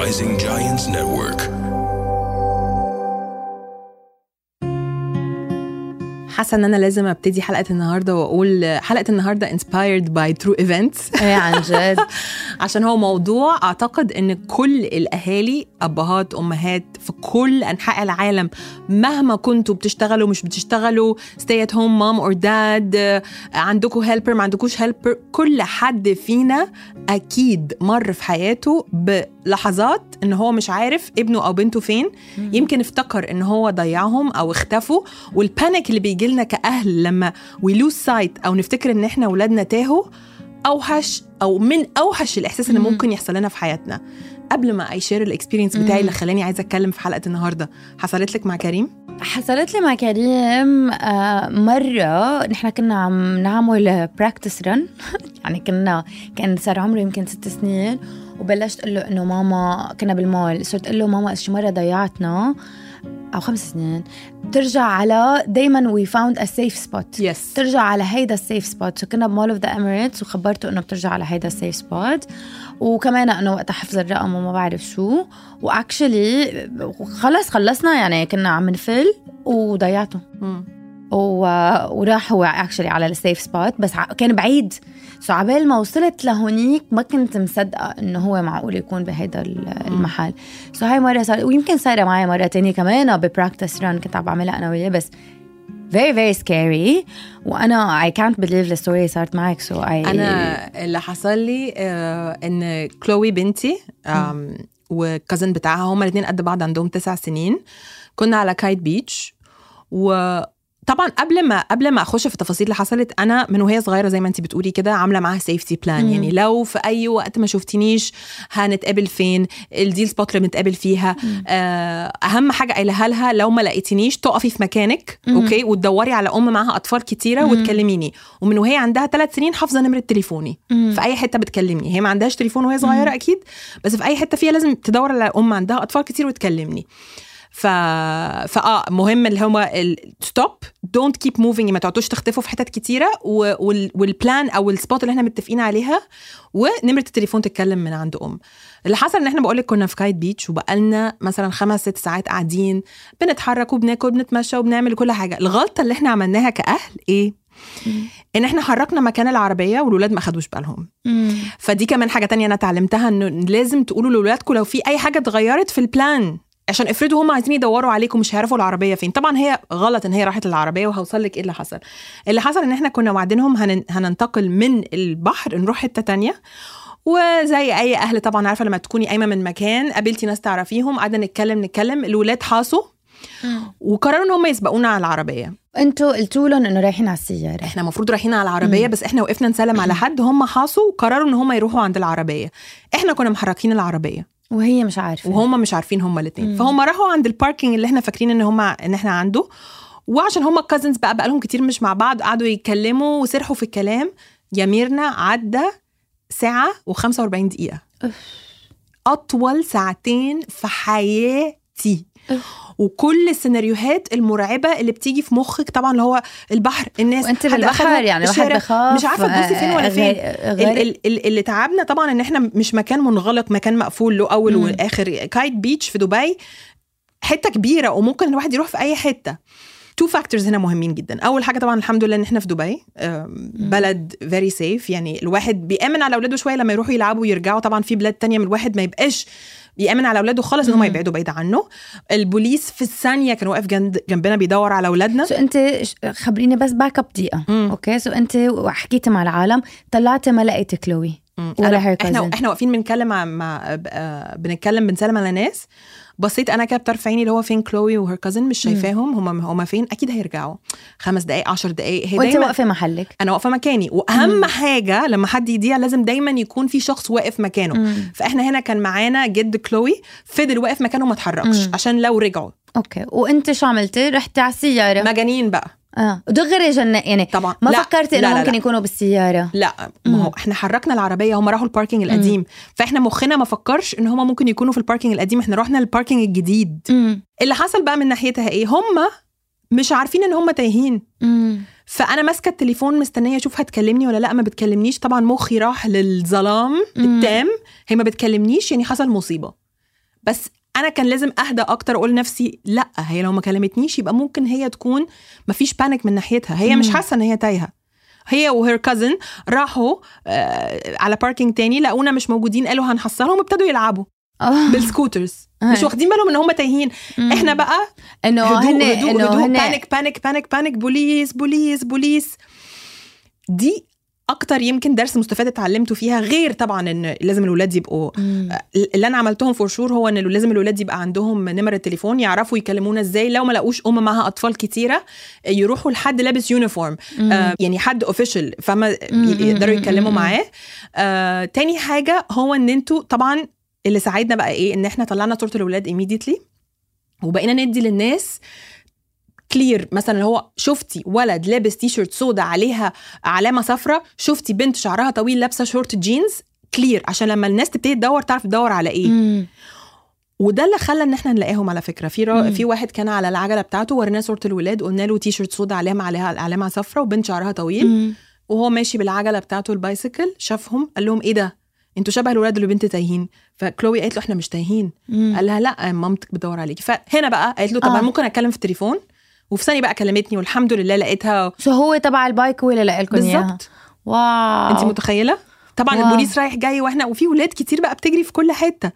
Rising Giants Network. حاسة إن أنا لازم أبتدي حلقة النهارده وأقول حلقة النهارده inspired by true events. إيه عن جد. عشان هو موضوع أعتقد إن كل الأهالي أبهات أمهات في كل أنحاء العالم مهما كنتوا بتشتغلوا مش بتشتغلوا stay at home mom or dad آه، عندكم هيلبر ما عندكوش هيلبر كل حد فينا أكيد مر في حياته بلحظات إن هو مش عارف ابنه أو بنته فين. يمكن افتكر إن هو ضيعهم أو اختفوا وال panic اللي بيجي لنا كأهل لما we lose sight أو نفتكر إن إحنا اولادنا تاهوا أوحش أو من أوحش الإحساس اللي ممكن يحصل لنا في حياتنا. قبل ما I share ال experience بتاعي اللي خلاني عايزة أتكلم في حلقة النهارده حصلت لك مع كريم؟ حصلت لي مع كريم آه، مرة. نحن كنا عم نعمل practice run يعني كنا كان صار عمره يمكن ست سنين وبلشت أقول له إنه ماما كنا بالمول. صرت أقول له ماما شي مرة ضيعتنا؟ أو خمس سنين ترجع على دايما we found a safe spot yes ترجع على هيدا ال safe spot so كنا ب Mall of the Emirates وخبرته إنه بترجع على هيدا ال safe spot وكمان إنه وقتها حفظ الرقم وما بعرف شو. و actually خلص خلصنا يعني كنا عم نفل وضيعته. و... وراح هو actually على ال safe spot بس. كان بعيد. so عبال ما وصلت لهونيك ما كنت مصدقة إنه هو معقول يكون بهيدا ال- المحل. so هاي مرة صار ويمكن صار معي مرة تانية كمان ب practice run كنت عم بعملها أنا وياه بس very very scary. وأنا I can't believe the story صارت معك so I أنا اللي حصل لي آه إن كلوي بنتي آم، وال cousin بتاعها هما الاثنين قد بعض عندهم تسع سنين. كنا على Kite Beach و طبعا قبل ما قبل ما أخش في التفاصيل اللي حصلت أنا من وهي صغيرة زي ما انت بتقولي كده عاملة معاها safety plan مم. يعني لو في أي وقت ما شفتنيش هنتقابل فين؟ ال deal spot اللي بنتقابل فيها. آه، أهم حاجة قايلها لها لو ما لقيتنيش تقفي في مكانك مم. okay؟ وتدوري على أم معاها أطفال كتيرة مم. وتكلميني. ومن وهي عندها ثلاث سنين حافظة نمرة تليفوني. مم. في أي حتة بتكلمني. هي ما عندهاش تليفون وهي صغيرة أكيد بس في أي حتة فيها لازم تدور على أم عندها أطفال كتير وتكلمني. ف فاه مهم اللي هو stop don't keep moving ما تقعدوش تختفوا في حتت كتيرة. و... وال... وال plan أو ال spot اللي إحنا متفقين عليها. ونمرة التليفون تتكلم من عند أم. اللي حصل إن إحنا بقول لك كنا في Kite Beach وبقالنا مثلا خمس ست ساعات قاعدين بنتحرك وبناكل وبنتمشى وبنعمل كل حاجة. الغلطة اللي إحنا عملناها كأهل إيه؟ إن إحنا حركنا مكان العربية والولاد ما اخدوش بالهم. فدي كمان حاجة تانية أنا اتعلمتها إنه لازم تقولوا لاولادكم لو في أي حاجة اتغيرت في البلان عشان افرضوا هم عايزين يدوروا عليكم مش هيعرفوا العربية فين. طبعا هي غلط إن هي راحت للعربية وهوصل لك إيه اللي حصل. اللي حصل إن إحنا كنا واعدينهم هن... هننتقل من البحر نروح حتة تانية. وزي أي أهل طبعا عارفة لما تكوني قايمة من مكان قابلتي ناس تعرفيهم قعدنا نتكلم نتكلم الولاد حاسوا وقرروا إن هم يسبقونا على العربية. أنتوا قلتوا لهم إنه رايحين على السيارة. إحنا المفروض رايحين على العربية بس إحنا وقفنا نسلم على حد هم حاسوا وقرروا إن هم يروحوا عند العربية. إحنا كنا محركين العربية. وهي مش عارفة وهم مش عارفين هم الاثنين. فهم راحوا عند الباركينج اللي إحنا فاكرين ان هم ان إحنا عنده وعشان هم كازنز بقى بقالهم كتير مش مع بعض قعدوا يتكلموا وسرحوا في الكلام يا ميرنا عدى ساعة و45 دقيقة أوف. أطول ساعتين في حياتي. وكل السيناريوهات المرعبة اللي بتيجي في مخك طبعا اللي هو البحر الناس وأنت بالبحر يعني واحد. بخاف مش عارفة تبصي فين ولا آه، فين ال- اللي تعبنا طبعا إن إحنا مش مكان منغلق مكان مقفول له أول. واخر Kite Beach في دبي حتة كبيرة وممكن الواحد يروح في أي حتة two factors هنا مهمين جدا. أول حاجة طبعا الحمد لله إن إحنا في دبي بلد very safe يعني الواحد بيأمن على أولاده شوية لما يروحوا يلعبوا ويرجعوا. طبعا في بلاد تانية من الواحد ما يبقاش بيأمن على أولاده خالص إن هم. يبعدوا بعيد عنه. البوليس في الثانية كان واقف جنب جنبنا بيدور على أولادنا. so أنت خبريني بس back up دقيقة. okay؟ so أنت حكيتي مع العالم طلعتي ما لقيتي كلوي. ولا إحنا. إحنا واقفين بنتكلم مع, مع آه، بنتكلم بنسلم على ناس. بصيت أنا كده بطرف عيني اللي هو فين كلوي و her cousin مش شايفاهم هم هم فين؟ أكيد هيرجعوا. خمس دقائق عشر دقائق هي وأنت واقفة محلك. أنا واقفة مكاني. وأهم حاجة لما حد يضيع لازم دايما يكون في شخص واقف مكانه. مم. فإحنا هنا كان معانا جد كلوي فضل واقف مكانه ما اتحركش مم. عشان لو رجعوا. okay. وأنت شو عملتي؟ رحتي على السيارة؟ مجانين بقى. آه. دغري جن يعني طبعا. ما لا، فكرتي لا، انه ممكن لا. يكونوا بالسيارة. لا ما هو مم. إحنا حركنا العربية هم راحوا ال parking القديم. فإحنا مخنا ما فكرش إن هم ممكن يكونوا في ال parking القديم. إحنا رحنا ال parking الجديد. امم اللي حصل بقى من ناحيتها إيه؟ هم مش عارفين إن هم تايهين. امم فأنا ماسكة التليفون مستنية أشوف هتكلمني ولا لأ. ما بتكلمنيش. طبعا مخي راح للظلام مم. التام. هي ما بتكلمنيش يعني حصل مصيبة. بس أنا كان لازم أهدى أكتر أقول لنفسي لأ هي لو ما كلمتنيش يبقى ممكن هي تكون ما فيش panic من ناحيتها هي مش. حاسة إن هي تايهة هي و her cousin راحوا آه على parking تاني لقونا مش موجودين قالوا هنحصلهم وابتدوا يلعبوا آه. بال scooters آه. مش واخدين بالهم إن هم تايهين. إحنا بقى انه هدوء هدوء panic panic panic panic بوليس بوليس بوليس دي أكتر يمكن درس مستفاد اتعلمته فيها غير طبعا إن لازم الولاد يبقوا مم. اللي أنا عملتهم for sure هو إن لازم الولاد يبقى عندهم نمره تليفون يعرفوا يكلمونا إزاي. لو ما لقوش أم معاها أطفال كتيرة يروحوا لحد لابس uniform آه يعني حد official فما. يقدروا يتكلموا. معاه. آه تاني حاجة هو إن أنتوا طبعا اللي ساعدنا بقى إيه؟ إن إحنا طلعنا صورة الولاد immediately وبقينا ندي للناس clear مثلا اللي هو شفتي ولد لابس تي شيرت سودا عليها علامة صفراء شفتي بنت شعرها طويل لابسة شورت جينز clear عشان لما الناس تبتدي تدور تعرف تدور على إيه مم. وده اللي خلى إن إحنا نلاقيهم على فكرة في را... مم. في واحد كان على العجلة بتاعته وريناه صورة الولاد قلنا له تي شيرت سودا علامه عليها علامة صفراء وبنت شعرها طويل مم. وهو ماشي بالعجلة بتاعته ال bicycle شافهم قال لهم إيه ده أنتوا شبه الولاد اللي بنت تايهين فكلوي قالت له إحنا مش تايهين. قال لها لا مامتك بتدور عليكي فهنا بقى قالت له طب آه. ممكن أتكلم في التليفون وفي ثانية بقى كلمتني والحمد لله لقيتها. so هو تبع ال bike هو اللي لقى لكم إياها. بالظبط. wow. أنت متخيلة؟ طبعا wow. البوليس رايح جاي وإحنا وفي ولاد كتير بقى بتجري في كل حتة.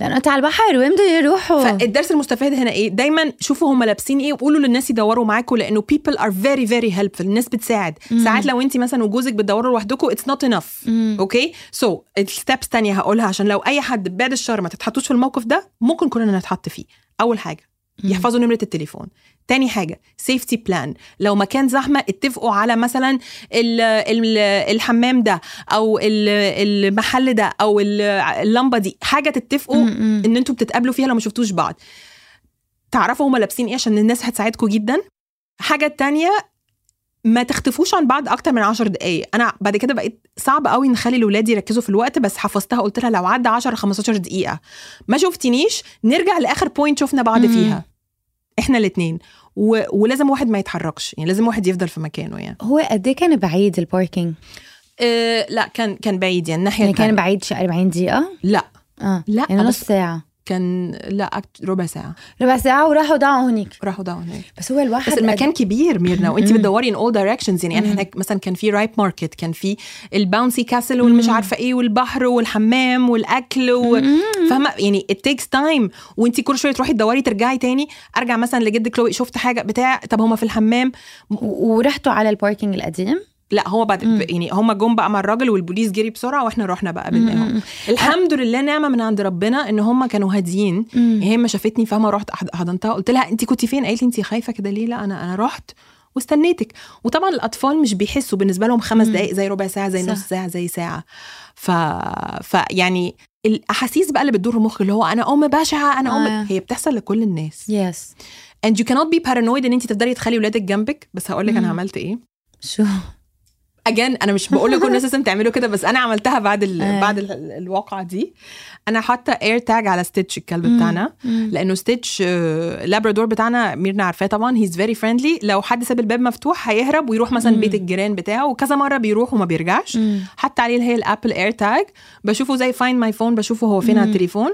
لأنه انت على البحر وين يروحوا؟ فالدرس المستفاد هنا إيه؟ دايما شوفوا هم لابسين إيه وقولوا للناس يدوروا معاكم لأنه people are very very helpful. الناس بتساعد. مم. ساعات لو أنت مثلا وجوزك بتدوروا لوحدكم not enough. مم. okay؟ so ال steps تانية هقولها عشان لو أي حد بعد الشر ما تتحطوش في الموقف ده ممكن كلنا نتحط فيه. أول حاجة. يحفظوا نمرة التليفون. تاني حاجة سيفتي بلان لو مكان زحمة اتفقوا على مثلا ال ال الحمام ده أو ال- المحل ده أو ال- اللمبة دي حاجة تتفقوا. إن أنتوا بتتقابلوا فيها لو ما شفتوش بعض. تعرفوا هما لابسين إيه عشان الناس هتساعدكم جدا. حاجة تانية ما تختفوش عن بعض أكتر من 10 دقايق. أنا بعد كده بقيت صعب قوي نخلي الاولاد يركزوا في الوقت بس حفظتها قلت لها لو عدى 10 15 دقيقة. ما شفتنيش نرجع لآخر بوينت شفنا بعض. فيها. إحنا الاثنين و... ولازم واحد ما يتحركش يعني لازم واحد يفضل في مكانه يعني هو قد إيه كان بعيد الباركينج؟ أه لا كان كان بعيد يعني الناحية يعني كان. بعيد شي 40 دقيقة؟ لا آه لا يعني نص بس ساعة كان لا ربع ساعة. ربع ساعة وراحوا ضاعوا هنيك. راحوا داون هناك بس هو الواحد بس المكان كبير ميرنا. وانت. بتدوري ان اول دايركشنز يعني. هناك مثلا كان في رايب ماركت كان في ال bouncy castle والمش. عارفة إيه والبحر والحمام والأكل و... فاهمة؟ يعني it takes time. وانت كل شوية تروحي تدوري ترجعي تاني. أرجع مثلا لجد كلوي شفت حاجة بتاع طب هما في الحمام. و- ورحتوا على ال parking القديم؟ لا هو بعد مم. يعني هما جم بقى مع الراجل والبوليس جري بسرعة وإحنا رحنا بقى قابلناهم. الحمد لله نعمة من عند ربنا إن هما كانوا هاديين. هي ما شافتني فاهمة رحت حضنتها قلت لها انت كنتي فين قالت لي انت خايفة كده ليه لا أنا أنا رحت واستنيتك وطبعا الأطفال مش بيحسوا بالنسبة لهم خمس. دقائق زي ربع ساعة زي صح. نص ساعة زي ساعة ف فيعني الأحاسيس بقى اللي بتدور في مخك اللي هو أنا أم بشعة أنا أم آه. هي بتحصل لكل الناس بس and you cannot be paranoid إن انت تقدري تخلي ولادك جنبك بس هقول لك أنا. عملت إيه شو؟ اجان أنا مش بقول لكم الناس لازم تعملوا كده بس أنا عملتها بعد ال... آه. بعد ال... الواقعة دي أنا حاطة AirTag على Stitch الكلب مم. بتاعنا. لأنه Stitch آه، Labrador بتاعنا ميرنا عارفاه طبعا he's very friendly لو حد ساب الباب مفتوح هيهرب ويروح مثلا مم. بيت الجيران بتاعه وكذا مرة بيروح وما بيرجعش. حتى عليه اللي هي ال Apple AirTag بشوفه زي Find My Phone بشوفه هو فين على. التليفون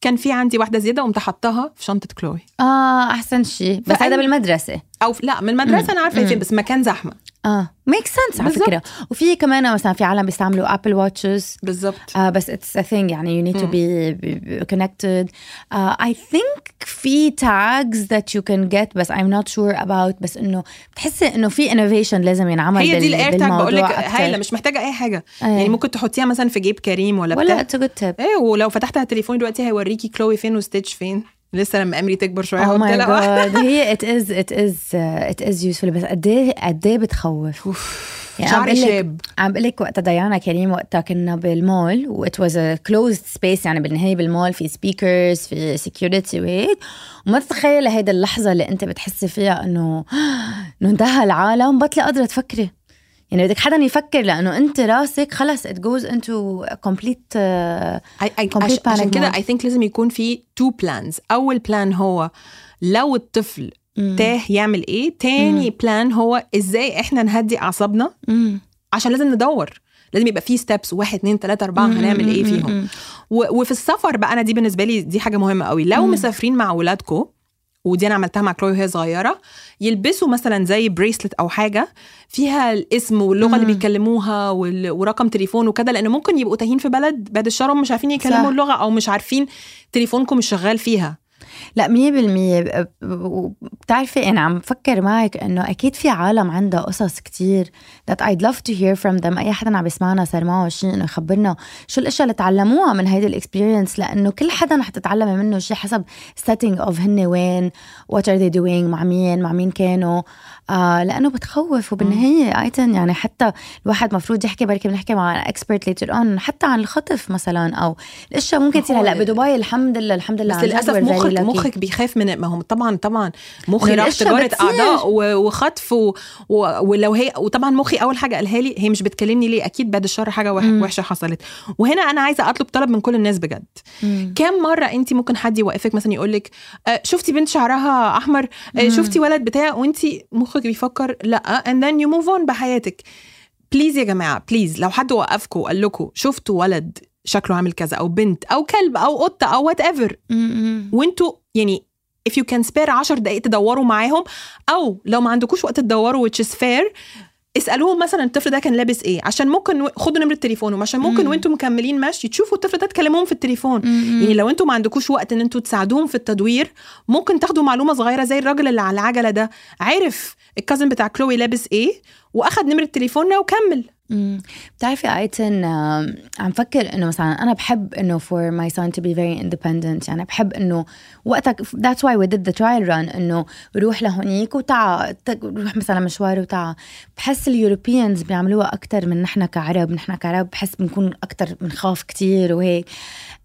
كان في عندي واحدة زيادة قمت حطها في شنطة كلوي آه أحسن شيء بس هذا بالمدرسة أو لا من المدرسة أنا عارفة فين بس مكان زحمة. آه. make sense على. فكرة. وفي كمان مثلا في عالم بيستعملوا Apple Watches بالظبط Uh, بس it's a thing يعني be, be be connected. Uh, I think في tags that you can get بس I'm not sure about بس إنه بتحسي إنه في innovation لازم ينعمل هي دي ال AirTag بقول لك. هايله مش محتاجة أي حاجة. أيه. يعني ممكن تحطيها مثلا في جيب كريم ولا بتاع. ولا a good tip. إيه ولو فتحت على التليفون دلوقتي هيوريكي كلوي فين و Stitch فين. لسه لما أمري تكبر شوية Oh لها. God. هي is it is uh, it is useful. بس قد إيه قد إيه بتخوف؟ يعني عم شعري شاب. عم بقول لك وقتها ديانا كريم وقتها كنا بالمول و it was a closed space يعني بالنهاية بالمول في speakers في security وهيك. وما تتخيلي هيدا اللحظة اللي أنت بتحسي فيها انه إنه انتهى العالم. بطلي قادرة تفكري. يعني بدك حدا يفكر لأنه أنت راسك خلص it goes into a complete I, I, Complete عش, عشان كده. I think لازم يكون في two plans أول plan هو لو الطفل مم. تاه يعمل إيه؟ تاني plan هو إزاي إحنا نهدي أعصابنا؟ مم. عشان لازم ندور. لازم يبقى في steps واحد اتنين تلاتة أربعة هنعمل إيه فيهم؟ وفي السفر بقى أنا دي بالنسبة لي دي حاجة مهمة قوي. لو مم. مسافرين مع اولادكم ودي أنا عملتها مع كلوي وهي صغيرة يلبسوا مثلا زي بريسلت أو حاجة فيها الاسم واللغة اللي مم. بيتكلموها وال- ورقم تليفون وكده لأن ممكن يبقوا تايهين في بلد بعد الشر هم مش عارفين يكلموا صح. اللغة أو مش عارفين تليفونكم مش شغال فيها لا مية بالمية. بتعرفي أنا عم بفكر معك إنه أكيد في عالم عندها قصص كتير that I'd love to hear from them. أي حدا عم بيسمعنا صار معه شيء إنه يخبرنا شو الأشياء اللي تعلموها من هيدي الإكسبيرينس لأنه كل حدا رح تتعلمي منه شيء حسب setting of هن وين what are they doing مع مين مع مين كانوا. آه لأنه بتخوف. وبالنهاية أيتن يعني حتى الواحد مفروض يحكي بركي بنحكي مع expert later on حتى عن الخطف مثلا أو الأشياء ممكن تصير. هلأ بدبي الحمد لله الحمد لله بس للأسف مخك. مخك بيخاف من ما هم طبعا طبعا مخي راح تجاره. أعضاء وخطف و... و... ولو هي وطبعا مخي أول حاجة قالها لي هي مش بتكلمني ليه أكيد بعد الشر حاجة. وحشة حصلت وهنا أنا عايزة أطلب طلب من كل الناس بجد مم. كم مرة انت ممكن حد يوقفك مثلا يقول لك آه شفتي بنت شعرها أحمر آه. شفتي ولد بتاع وانت مخك بيفكر لأ and then you move on بحياتك please يا جماعة please لو حد وقفكم وقال لكم شفتوا ولد شكله عامل كذا أو بنت أو كلب أو قطة أو whatever. وانتوا يعني if you can spare 10 دقائق تدوروا معاهم أو لو ما عندكوش وقت تدوروا which is fair اسألوهم مثلا الطفل ده كان لابس إيه عشان ممكن خدوا نمرة تليفونهم عشان ممكن مم. وأنتم مكملين مشي تشوفوا الطفل ده تكلموهم في التليفون مم. يعني لو أنتوا ما عندكوش وقت ان أنتوا تساعدوهم في التدوير ممكن تاخدوا معلومة صغيرة زي الراجل اللي على العجلة ده عارف الكازن بتاع كلوي لابس إيه وأخد نمرة تليفوننا وكمل بتعرفي آيتن عم فكر إنه مثلا أنا بحب إنه for my son to be very independent. يعني بحب إنه وقتك that's why we did the trial run إنه روح لهونيك وتعا روح مثلا مشوار وتعا. بحس اليوروبيانز بيعملوها أكثر من نحن كعرب نحن كعرب بحس بنكون أكثر بنخاف كتير وهيك.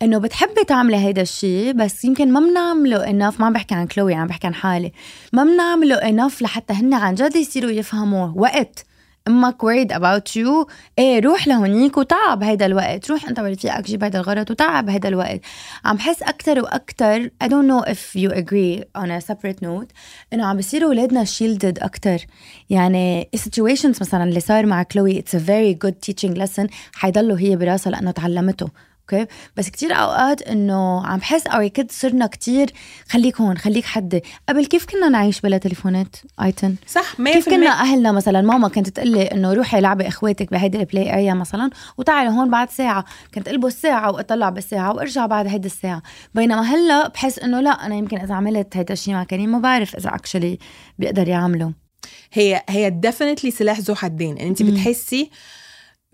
إنه بتحبي تعملي هيدا الشيء بس يمكن ما بنعمله انف ما عم بحكي عن كلوي عم بحكي عن حالي. ما بنعمله انف لحتى هن عن جد يصيروا يفهموا وقت. أمك worried about you. إيه روح لهونيك وتعب هيدا الوقت. روح أنت ورفيقك جيب هيدا الغرض وتعب هيدا الوقت. عم بحس أكثر وأكثر I don't know if you agree on a separate note. إنه عم بيصيروا أولادنا shielded أكثر يعني situations مثلا اللي صار مع كلوي it's a very good teaching lesson. حيضلوا هي براسها لأنه تعلمته. أوكي؟ بس كتير أوقات إنه عم بحس أوكيد صرنا كتير خليك هون خليك حدي. قبل كيف كنا نعيش بلا تليفونات آيتن؟ صح 100% كيف كنا أهلنا مثلا؟ ماما كانت تقول لي إنه روحي لعبي إخواتك بهيدي ال play area مثلا وتعالي هون بعد ساعة. كنت ألبس ساعة وأطلع بالساعة وأرجع بعد هيدي الساعة. بينما هلأ بحس إنه لأ أنا يمكن إذا عملت هيدا الشيء مع كريم ما بعرف إذا actually بيقدر يعمله. هي هي definitely سلاح ذو حدين. أنت مم. بتحسي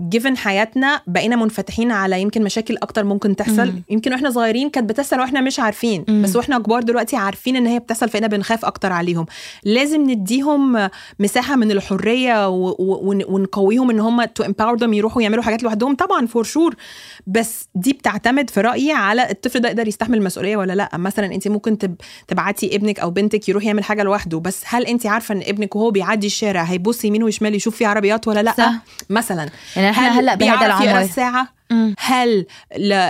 given حياتنا بقينا منفتحين على يمكن مشاكل أكتر ممكن تحصل. مم. يمكن وإحنا صغيرين كانت بتحصل وإحنا مش عارفين. مم. بس وإحنا كبار دلوقتي عارفين إن هي بتحصل فإحنا بنخاف أكتر عليهم. لازم نديهم مساحة من الحرية و- و- ون- ونقويهم إن هم تو them يروحوا يعملوا حاجات لوحدهم. طبعا for sure بس دي بتعتمد في رأيي على الطفل ده يقدر يستحمل المسؤولية ولا لأ. مثلا انت ممكن تب... تبعتي ابنك أو بنتك يروح يعمل حاجة لوحده. بس هل انت عارفة إن ابنك وهو بيعدي الشارع هيبص يمين وشمال يشوف في عربيات ولا لأ؟ صح. مثلا. يعني إحنا هل هلا بهذا بيعرف يقرأ العمر؟ الساعة؟ مم. هل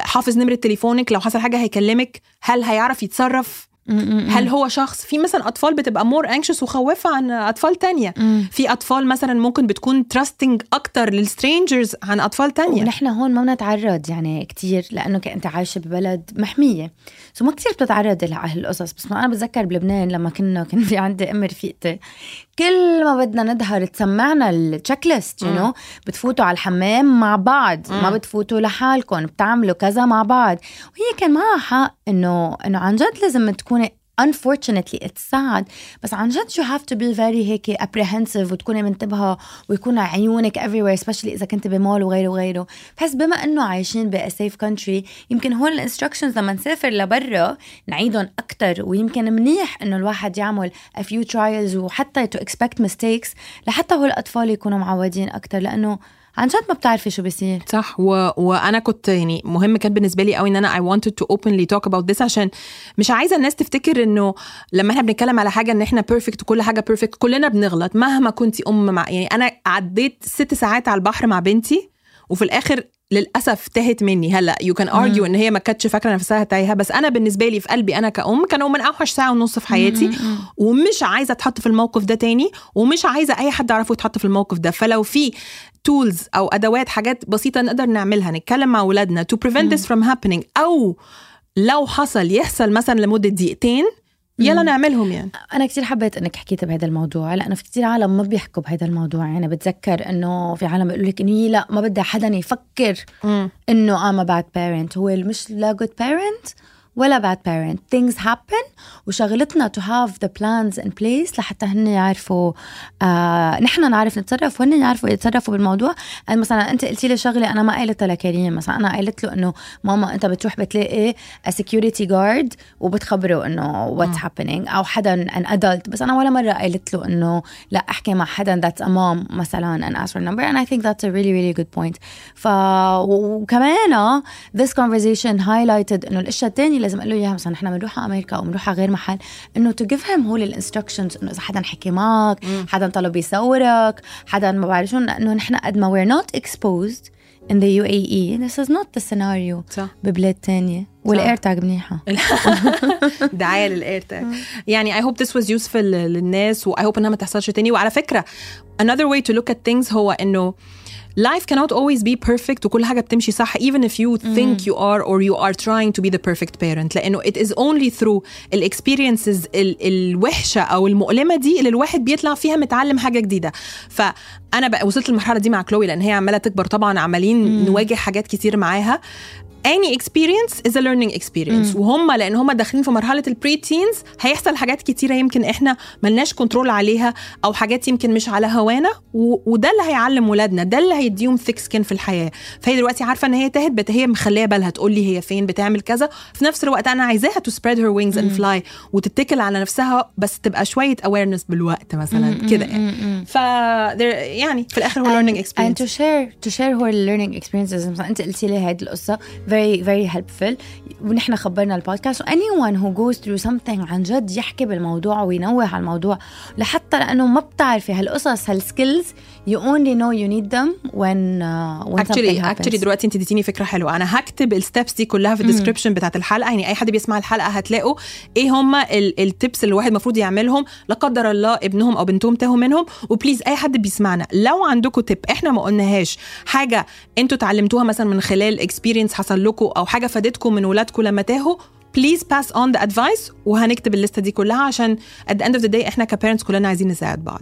حافظ نمرة تليفونك؟ لو حصل حاجة هيكلمك. هل هيعرف يتصرف؟ مم. هل هو شخص؟ في مثلا أطفال بتبقى more anxious وخوافه عن أطفال تانية. مم. في أطفال مثلا ممكن بتكون trusting أكتر لل strangers عن أطفال تانية. ونحن هون ما بنتعرض يعني كتير لأنه انت عايشة ببلد محمية. so ما كتير بتتعرض لهالقصص بس ما أنا بتذكر بلبنان لما كنا كان في عندي ام رفيقتي كل ما بدنا نظهر تسمعنا ال checklist you know بتفوتوا على الحمام مع بعض ما مم. بتفوتوا لحالكم بتعملوا كذا مع بعض وهي كان معها حق انه إنه عن جد لازم تكوني unfortunately it's sad. بس عن جد you have to be very هيك apprehensive وتكوني منتبهة ويكون عيونك everywhere especially إذا كنت بمول وغيره وغيره. بحس بما إنه عايشين ب safe country يمكن هون الانستركشنز لما نسافر لبرا نعيدهم أكتر. ويمكن منيح إنه الواحد يعمل a few trials وحتى to expect mistakes لحتى هول الأطفال يكونوا معودين أكتر لأنه عن جد ما بتعرفي شو بيصير. صح و... وأنا كنت يعني مهم كان بالنسبة لي قوي إن أنا I wanted to openly talk about this عشان مش عايزة الناس تفتكر إنه لما إحنا بنتكلم على حاجة إن إحنا perfect وكل حاجة perfect كلنا بنغلط مهما كنتي أم مع يعني أنا عديت ست ساعات على البحر مع بنتي وفي الآخر للأسف تاهت مني. هلأ you can argue إن هي ما كانتش فاكرة نفسها تايهة بس أنا بالنسبة لي في قلبي أنا كأم كانوا من أوحش ساعة ونص في حياتي ومش عايزة أتحط في الموقف ده تاني ومش عايزة أي حد اعرفه يتحط في الموقف ده. فلو في tools أو أدوات حاجات بسيطة نقدر نعملها نتكلم مع أولادنا to prevent this from happening أو لو حصل يحصل مثلا لمدة دقيقتين يلا نعملهم يعني. أنا كثير حبيت إنك حكيت بهذا الموضوع لأنه في كثير عالم ما بيحكوا بهذا الموضوع. يعني بتذكر إنه في عالم بيقولوا لك انه لا ما بدي حدا يفكر إنه I'm bad parent هو مش لا good parent ولا bad parent. Things happen. وشغلتنا to have the plans in place لحتى هن يعرفوا آه نحن نعرف نتصرف وهن يعرفوا يتصرفوا بالموضوع. يعني مثلا أنت قلتي لي شغلة أنا ما قايلتها لكريم مثلا أنا قايلت له إنه ماما أنت بتروح بتلاقي a security guard وبتخبره إنه what's happening. أو حدا an adult. بس أنا ولا مرة قايلت له إنه لا أحكي مع حدا that's a mom مثلا and ask for a number. And I think that's a really really good point. ف وكمان this conversation highlighted إنه الأشياء الثانية لازم أقول له اياها مثلا نحن بنروح على أمريكا أو بنروح على غير محل. إنه to give him هو ال instructions إنه إذا حدا حكي معك حدا طلب يصورك حدا ما بعرف شو انه نحن قد ما we're not exposed in the UAE this is not the scenario صح. ببلاد تانية. وال AirTag منيحة. دعاية لل AirTag يعني I hope this was useful للناس و I hope إنها ما تحصلش تاني. وعلى فكرة another way to look at things هو إنه life cannot always be perfect وكل حاجة بتمشي صح. Even if you think you are or you are trying to be the perfect parent. لأنه it is only through ال experiences ال الوحشة أو المؤلمة دي اللي الواحد بيطلع فيها متعلم حاجة جديدة. فأنا بقى وصلت للمرحلة دي مع كلوي لأن هي عمالة تكبر طبعا عمالين نواجه حاجات كتير معاها. Any experience is a learning experience. وهم لأن هم داخلين في مرحلة ال pre-teens هيحصل حاجات كتيرة يمكن إحنا ملناش control عليها أو حاجات يمكن مش على هوانا. وده اللي هيعلم ولادنا ده اللي هيديهم thick skin في الحياة. فهي دلوقتي عارفة إن هي تاهت but هي مخلية بالها تقول لي هي فين بتعمل كذا. في نفس الوقت أنا عايزاها to spread her wings and fly وتتكل على نفسها بس تبقى شوية awareness بالوقت مثلا كده يعني. ف يعني في الآخر هو an experience to share to share her learning experiences. مثلا أنت قلتي لي هيدي القصة. Very very helpful. ونحن خبرنا البودكاست. Anyone who goes through something عن جد يحكي بالموضوع وينوه على الموضوع. لحتى لأنه ما بتعرفي هالقصص هال skills you only know you need them when uh, when actually happens. actually دلوقتي انت اديتيني فكرة حلوة. أنا هكتب ال steps دي كلها في ال description بتاعت الحلقة. يعني أي حد بيسمع الحلقة هتلاقوا إيه هم ال tips اللي الواحد المفروض يعملهم. لا قدر الله ابنهم أو بنتهم تاهوا منهم. و please أي حد بيسمعنا. لو عندكم تip إحنا ما قلناهاش حاجة أنتوا اتعلمتوها مثلا من خلال experience حصل لكم أو حاجة فادتكم من ولادكم لما تاهوا please pass on the advice وهنكتب الليستة دي كلها عشان at the end of the day إحنا ك parents كلنا عايزين نساعد بعض.